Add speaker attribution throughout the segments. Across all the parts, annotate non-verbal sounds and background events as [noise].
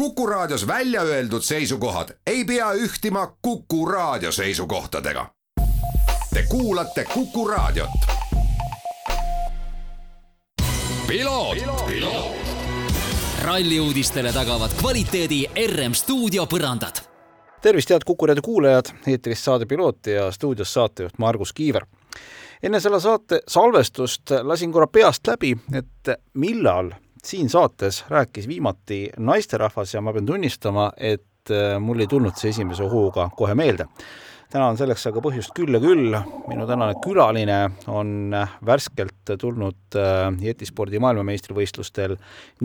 Speaker 1: Kuku Raadios välja öeldud seisukohad ei pea ühtima Kuku Raadio seisukohtadega. Te kuulate Kuku Raadiot.
Speaker 2: ralli uudistele tagavad kvaliteedi RM stuudio põrandad.
Speaker 3: tervist, head Kuku raadio kuulajad, eetris saade Piloot ja stuudios saatejuht Margus Kiiver. enne selle saate salvestust lasin korra peast läbi, et millal siin saates rääkis viimati naisterahvas ja ma pean tunnistama, et mul ei tulnud see esimese hooga kohe meelde täna on selleks aga põhjust küll ja küll. minu tänane külaline on värskelt tulnud äh, jetispordi maailmameistrivõistlustel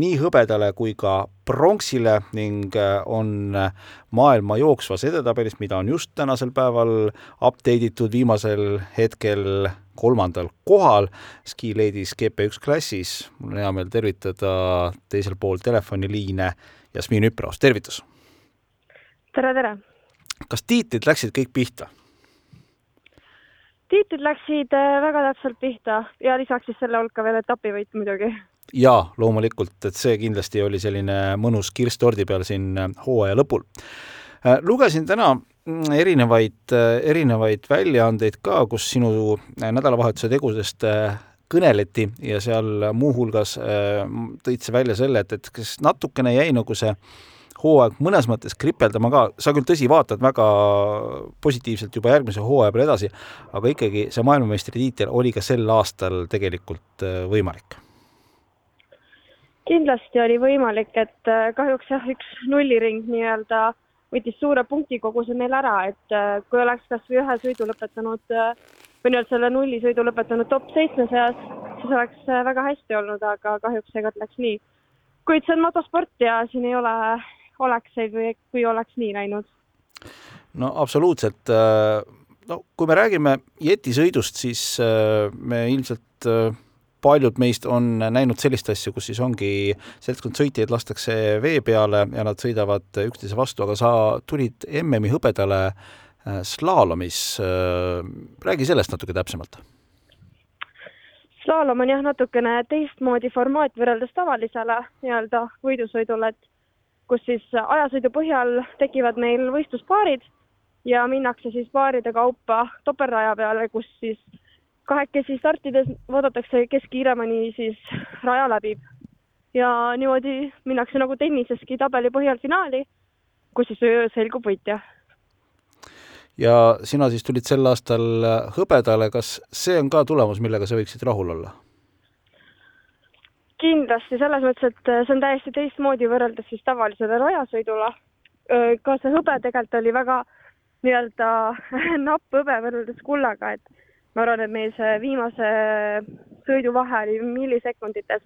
Speaker 3: nii hõbedale kui ka pronksile ning äh, on maailma jooksvas edetabelis, mida on just tänasel päeval update itud viimasel hetkel kolmandal kohal Ski Ladies GP1 klassis. mul on hea meel tervitada teisel pool telefoniliine Jasmin Üpraus, tervitus!
Speaker 4: tere, tere!
Speaker 3: kas tiitlid läksid kõik pihta?
Speaker 4: tiitlid läksid äh, väga täpselt pihta ja lisaks siis selle hulka veel etapivõit muidugi.
Speaker 3: jaa, loomulikult, et see kindlasti oli selline mõnus kirss tordi peal siin äh, hooaja lõpul. Äh, lugesin täna erinevaid, erinevaid väljaandeid ka, kus sinu nädalavahetuse tegudest kõneleti ja seal muuhulgas tõid sa välja selle, et, et kas natukene jäi nagu see hooaeg mõnes mõttes kripeldama ka, sa küll tõsi, vaatad väga positiivselt juba järgmise hooaja peale edasi, aga ikkagi see maailmameistritiitel oli ka sel aastal tegelikult äh, võimalik?
Speaker 4: kindlasti oli võimalik, et äh, kahjuks jah, üks nulliring nii-öelda võttis suure punktikoguse meil ära, et äh, kui oleks kas või ühe sõidu lõpetanud või nii-öelda selle nullisõidu lõpetanud top seitsme seas, siis oleks väga hästi olnud, aga kahjuks seekord läks nii. kuid see on motosport ja siin ei ole oleks see, kui, oleks nii läinud.
Speaker 3: no absoluutselt. Äh, no kui me räägime jetisõidust, siis äh, me ilmselt äh, paljud meist on näinud sellist asja, kus siis ongi seltskond sõitjaid lastakse vee peale ja nad sõidavad üksteise vastu, aga sa tulid MM-i hõbedale slaalomis. räägi sellest natuke täpsemalt
Speaker 4: slaalom on jah, natukene teistmoodi formaat võrreldes tavalisele nii-öelda võidusõidule, et kus siis ajasõidu põhjal tekivad meil võistluspaarid ja minnakse siis paaride kaupa topeltraja peale, kus siis kahekesi startides vaadatakse, kes kiiremini siis raja läbib. ja niimoodi minnakse nagu tenniseski tabeli põhjal finaali, kus siis selgub võitja.
Speaker 3: ja sina siis tulid sel aastal hõbedale, kas see on ka tulemus, millega sa võiksid rahul olla?
Speaker 4: kindlasti selles mõttes, et see on täiesti teistmoodi võrreldes siis tavalisele rajasõidule. ka see hõbe tegelikult oli väga nii-öelda [laughs] napp hõbe võrreldes kullaga, et ma arvan, et meil see viimase sõidu vahe oli millisekundites,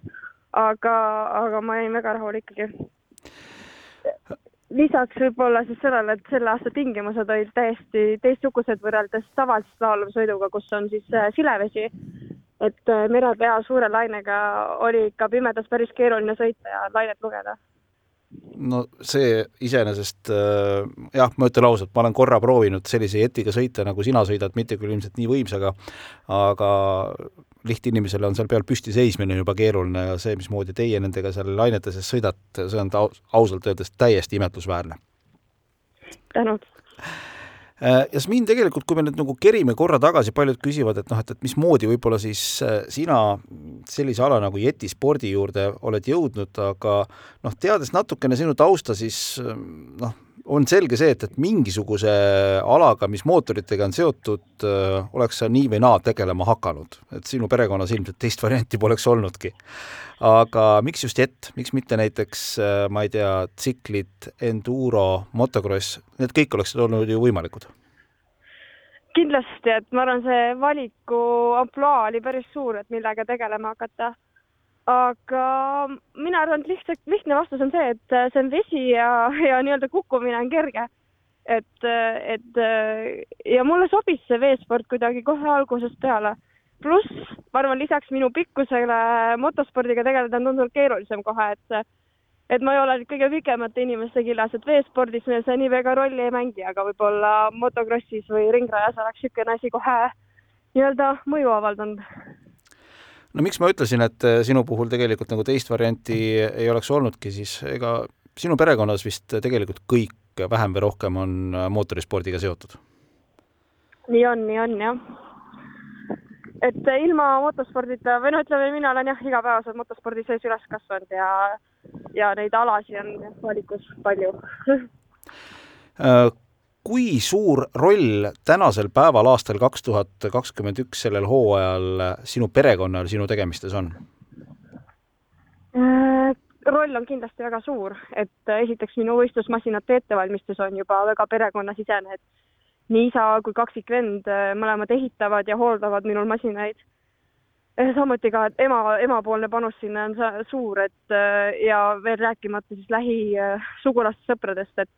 Speaker 4: aga, aga ma jäin väga rahul ikkagi. lisaks võib-olla siis sellele, et selle aasta tingimused olid täiesti teistsugused võrreldes tavalise slaalomsõiduga, kus on siis äh, silevesi et äh, merepea suure lainega oli ikka pimedas päris keeruline sõita ja lainet lugeda.
Speaker 3: No see iseenesest äh, jah, ma ütlen ausalt, ma olen korra proovinud sellise jetiga sõita, nagu sina sõidad, mitte küll ilmselt nii võimsaga, aga lihtinimesele on seal peal püsti seismine juba keeruline ja see, mismoodi teie nendega seal lainete sees sõidate, see on ausalt öeldes täiesti imetlusväärne.
Speaker 4: tänud
Speaker 3: Jasmin, tegelikult kui me nüüd nagu kerime korra tagasi, paljud küsivad, et noh, et, et mismoodi võib-olla siis äh, sina sellise ala nagu jetispordi juurde oled jõudnud, aga noh, teades natukene sinu tausta, siis äh, noh, on selge see, et, et mingisuguse alaga, mis mootoritega on seotud, oleks sa nii või naa tegelema hakanud, et sinu perekonnas ilmselt teist varianti poleks olnudki. aga miks just jett, miks mitte näiteks ma ei tea, tsiklid, enduro, motocross, need kõik oleksid olnud ju võimalikud?
Speaker 4: kindlasti, et ma arvan, see valiku ampluaa oli päris suur, et millega tegelema hakata aga mina arvan, et lihtsalt lihtne vastus on see, et see on vesi ja, ja nii-öelda kukkumine on kerge. et, et ja mulle sobis see veesport kuidagi kohe algusest peale. pluss ma arvan, lisaks minu pikkusele motospordiga tegeleda on tunduvalt keerulisem kohe, et et ma ei ole kõige pikemate inimeste killas, et veespordis me see nii väga rolli ei mängi, aga võib-olla motokrossis või ringrajas oleks niisugune asi kohe nii-öelda mõju avaldanud
Speaker 3: no miks ma ütlesin, et äh, sinu puhul tegelikult nagu teist varianti ei oleks olnudki, siis ega sinu perekonnas vist tegelikult kõik vähem või rohkem on mootorispordiga seotud?
Speaker 4: nii on, nii on jah. et ilma motospordita või no ütleme, mina olen jah, igapäevaselt motospordi sees üles kasvanud ja, ja neid alasid on valikus palju [laughs]
Speaker 3: kui suur roll tänasel päeval, aastal kaks tuhat kakskümmend üks, sellel hooajal sinu perekonnal sinu tegemistes on?
Speaker 4: Äh, roll on kindlasti väga suur, et esiteks minu võistlusmasinate ettevalmistus on juba väga perekonnasisene, et nii isa kui kaksikvend äh, mõlemad ehitavad ja hooldavad minul masinaid. Äh, samuti ka, et ema, emapoolne panus sinna on suur, et ja veel rääkimata siis lähisugulastest, sõpradest, et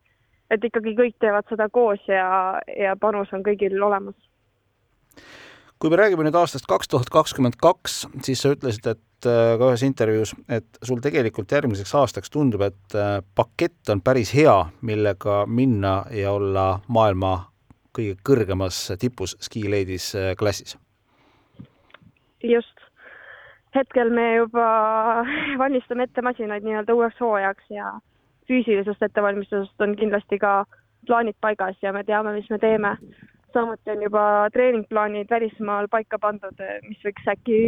Speaker 4: et ikkagi kõik teevad seda koos ja, ja panus on kõigil olemas.
Speaker 3: kui me räägime nüüd aastast kaks tuhat kakskümmend kaks, siis sa ütlesid, et äh, ka ühes intervjuus, et sul tegelikult järgmiseks aastaks tundub, et äh, pakett on päris hea, millega minna ja olla maailma kõige kõrgemas tipus ski ladies äh, klassis.
Speaker 4: just. hetkel me juba [laughs] valmistame ette masinaid nii-öelda uueks hooajaks ja füüsilisest ettevalmistusest on kindlasti ka plaanid paigas ja me teame, mis me teeme. samuti on juba treeningplaanid välismaal paika pandud, mis võiks äkki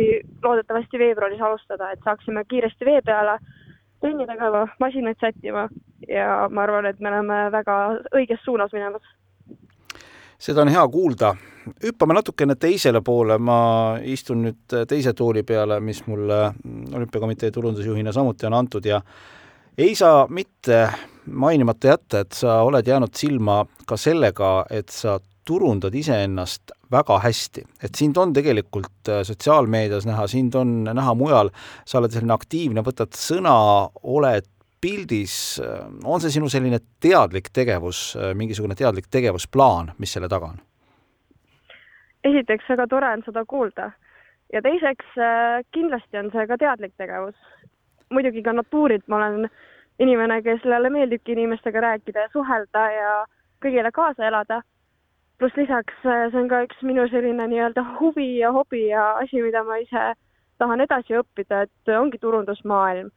Speaker 4: loodetavasti veebruaris alustada, et saaksime kiiresti vee peale trenni tegema, masinaid sättima ja ma arvan, et me oleme väga õiges suunas minemas
Speaker 3: seda on hea kuulda. hüppame natukene teisele poole, ma istun nüüd teise tooli peale, mis mulle olümpiakomitee tulundusjuhina samuti on antud ja ei saa mitte mainimata jätta, et sa oled jäänud silma ka sellega, et sa turundad iseennast väga hästi, et sind on tegelikult äh, sotsiaalmeedias näha, sind on näha mujal, sa oled selline aktiivne, võtad sõna, oled pildis, äh, on see sinu selline teadlik tegevus, äh, mingisugune teadlik tegevusplaan, mis selle taga on?
Speaker 4: esiteks, väga tore on seda kuulda. Ja teiseks kindlasti on see ka teadlik tegevus, muidugi ka natuurilt ma olen inimene, kellele meeldibki inimestega rääkida ja suhelda ja kõigile kaasa elada. pluss lisaks äh, see on ka üks minu selline nii-öelda huvi ja hobi ja asi, mida ma ise tahan edasi õppida, et ongi turundusmaailm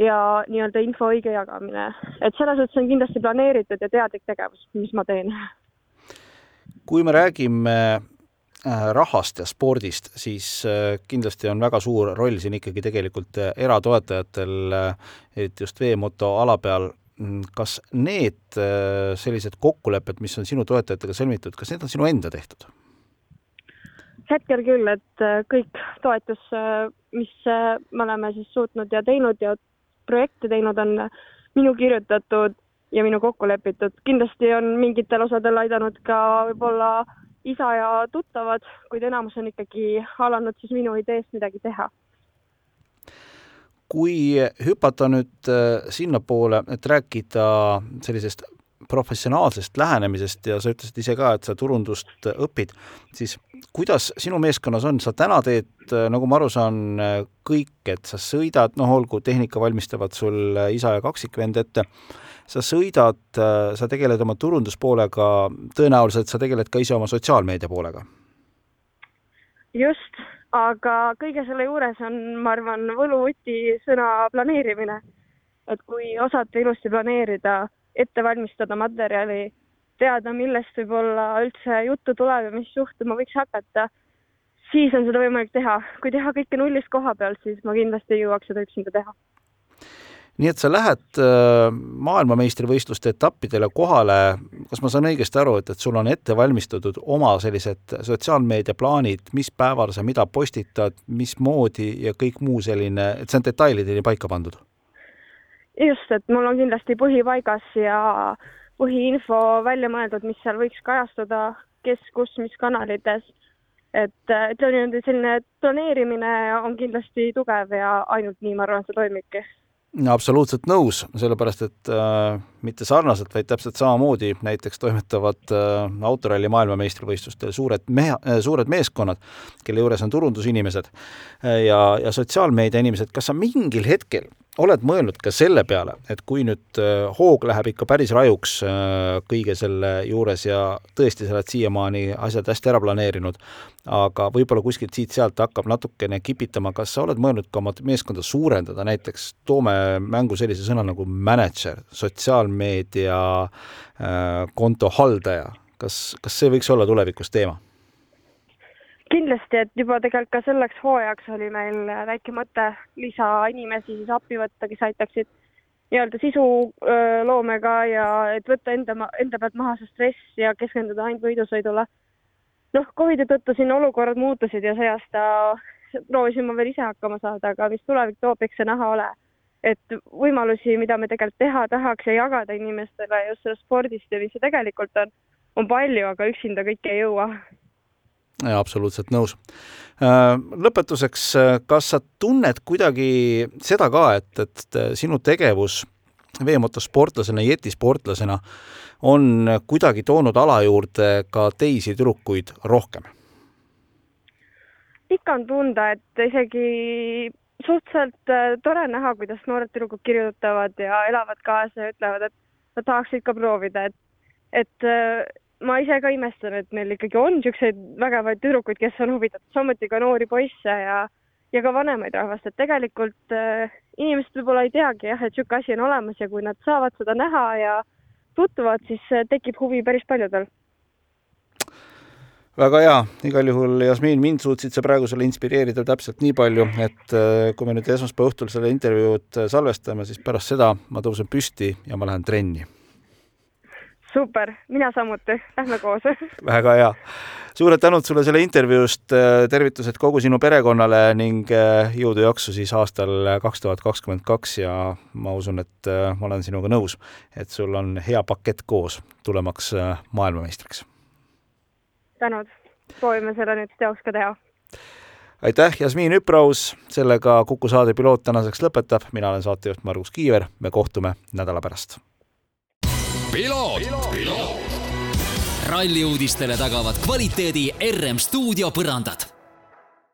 Speaker 4: ja nii-öelda info õige jagamine. et selles suhtes on kindlasti planeeritud ja teadlik tegevus, mis ma teen.
Speaker 3: kui me räägime rahast ja spordist, siis äh, kindlasti on väga suur roll siin ikkagi tegelikult äh, eratoetajatel, eriti just veemoto ala peal. Mm, kas need sellised kokkulepped, mis on sinu toetajatega sõlmitud, kas need on sinu enda tehtud?
Speaker 4: hetkel küll, et kõik toetus, mis me oleme siis suutnud ja teinud ja projekte teinud, on minu kirjutatud ja minu kokku lepitud. kindlasti on mingitel osadel aidanud ka võib-olla äh, isa ja tuttavad, kuid enamus on ikkagi alanud siis minu ideest midagi teha.
Speaker 3: kui hüpata nüüd äh, sinnapoole, et rääkida sellisest professionaalsest lähenemisest ja sa ütlesid ise ka, et sa turundust õpid, siis kuidas sinu meeskonnas on, sa täna teed, nagu ma aru saan, kõik, et sa sõidad, noh, olgu, tehnika valmistavad sul isa ja kaksikvend ette, sa sõidad, sa tegeled oma turunduspoolega, tõenäoliselt sa tegeled ka ise oma sotsiaalmeedia poolega?
Speaker 4: just, aga kõige selle juures on, ma arvan, võluvõti sõna planeerimine. et kui osata ilusti planeerida, ette valmistada materjali, teada, millest võib-olla üldse juttu tuleb ja mis juhtuma võiks hakata, siis on seda võimalik teha. kui teha kõike nullist koha pealt, siis ma kindlasti ei jõuaks seda üksinda teha
Speaker 3: nii et sa lähed äh, maailmameistrivõistluste etappidele kohale, kas ma saan õigesti aru, et, et sul on ette valmistatud oma sellised sotsiaalmeedia plaanid, mis päeval sa mida postitad, mismoodi ja kõik muu selline, et see on detailideni paika pandud?
Speaker 4: Just, et mul on kindlasti põhipaigas ja põhiinfo välja mõeldud, mis seal võiks kajastuda, kes, kus, mis kanalites. et ütleme niimoodi, selline planeerimine on kindlasti tugev ja ainult nii, ma arvan, see toimibki
Speaker 3: absoluutselt nõus, sellepärast et äh, mitte sarnaselt, vaid täpselt samamoodi näiteks toimetavad äh, autoralli maailmameistrivõistlustel suured mehe äh,, suured meeskonnad, kelle juures on turundusinimesed äh, ja, ja sotsiaalmeedia inimesed, kas sa mingil hetkel oled mõelnud ka selle peale, et kui nüüd äh, hoog läheb ikka päris rajuks äh, kõige selle juures ja tõesti sa oled siiamaani asjad hästi ära planeerinud, aga võib-olla kuskilt siit-sealt hakkab natukene kipitama, kas sa oled mõelnud ka oma meeskonda suurendada, näiteks toome mängu sellise sõna nagu mänedžer, sotsiaalmeedia konto haldaja, kas, kas see võiks olla tulevikus teema?
Speaker 4: Kindlasti, et juba tegelikult ka selleks hooajaks oli meil väike mõte lisainimesi siis appi võtta, kes aitaksid nii-öelda sisuloomega ja et võtta enda, enda pealt maha see stress ja keskenduda ainult võidusõidule. noh, Covidi tõttu siin olukorrad muutusid ja see aasta proovisin ma veel ise hakkama saada, aga mis tulevik toob, eks see näha ole. et võimalusi, mida me tegelikult teha tahaks ja jagada inimestele just sellest spordist ja mis see tegelikult on, on palju, aga üksinda kõike ei jõua
Speaker 3: absoluutselt nõus. Äh, lõpetuseks, äh, kas sa tunned kuidagi seda ka, et, et sinu tegevus veemotosportlasena, jetisportlasena on kuidagi toonud ala juurde ka teisi tüdrukuid rohkem?
Speaker 4: ikka on tunda, et isegi suhteliselt äh, tore näha, kuidas noored tüdrukud kirjutavad ja elavad kaasa ja ütlevad, et nad tahaksid ka proovida, et, et ma ise ka imestan, et meil ikkagi on niisuguseid vägevaid tüdrukuid, kes on huvitatud, samuti ka noori poisse ja ja ka vanemaid rahvast, et tegelikult äh, inimesed võib-olla ei teagi jah, et niisugune asi on olemas ja kui nad saavad seda näha ja tutvuvad, siis äh, tekib huvi päris paljudel.
Speaker 3: väga hea, igal juhul Jasmin, mind suutsid sa praegusele inspireerida täpselt nii palju, et äh, kui me nüüd esmaspäeva õhtul selle intervjuud äh, salvestame, siis pärast seda ma tõusen püsti ja ma lähen trenni
Speaker 4: super, mina samuti, lähme koos.
Speaker 3: Väga hea. suured tänud sulle selle intervjuust, tervitused kogu sinu perekonnale ning äh, jõudu jaksu siis aastal kaks tuhat kakskümmend kaks ja ma usun, et äh, ma olen sinuga nõus, et sul on hea pakett koos, tulemaks äh, maailmameistriks.
Speaker 4: tänud, proovime selle nüüd teoks ka teha.
Speaker 3: Aitäh, Jasmiin Üpraus, sellega Kuku saade piloot tänaseks lõpetab, mina olen saatejuht Margus Kiiver, me kohtume nädala pärast
Speaker 2: ralli uudistele tagavad kvaliteedi RM stuudio põrandad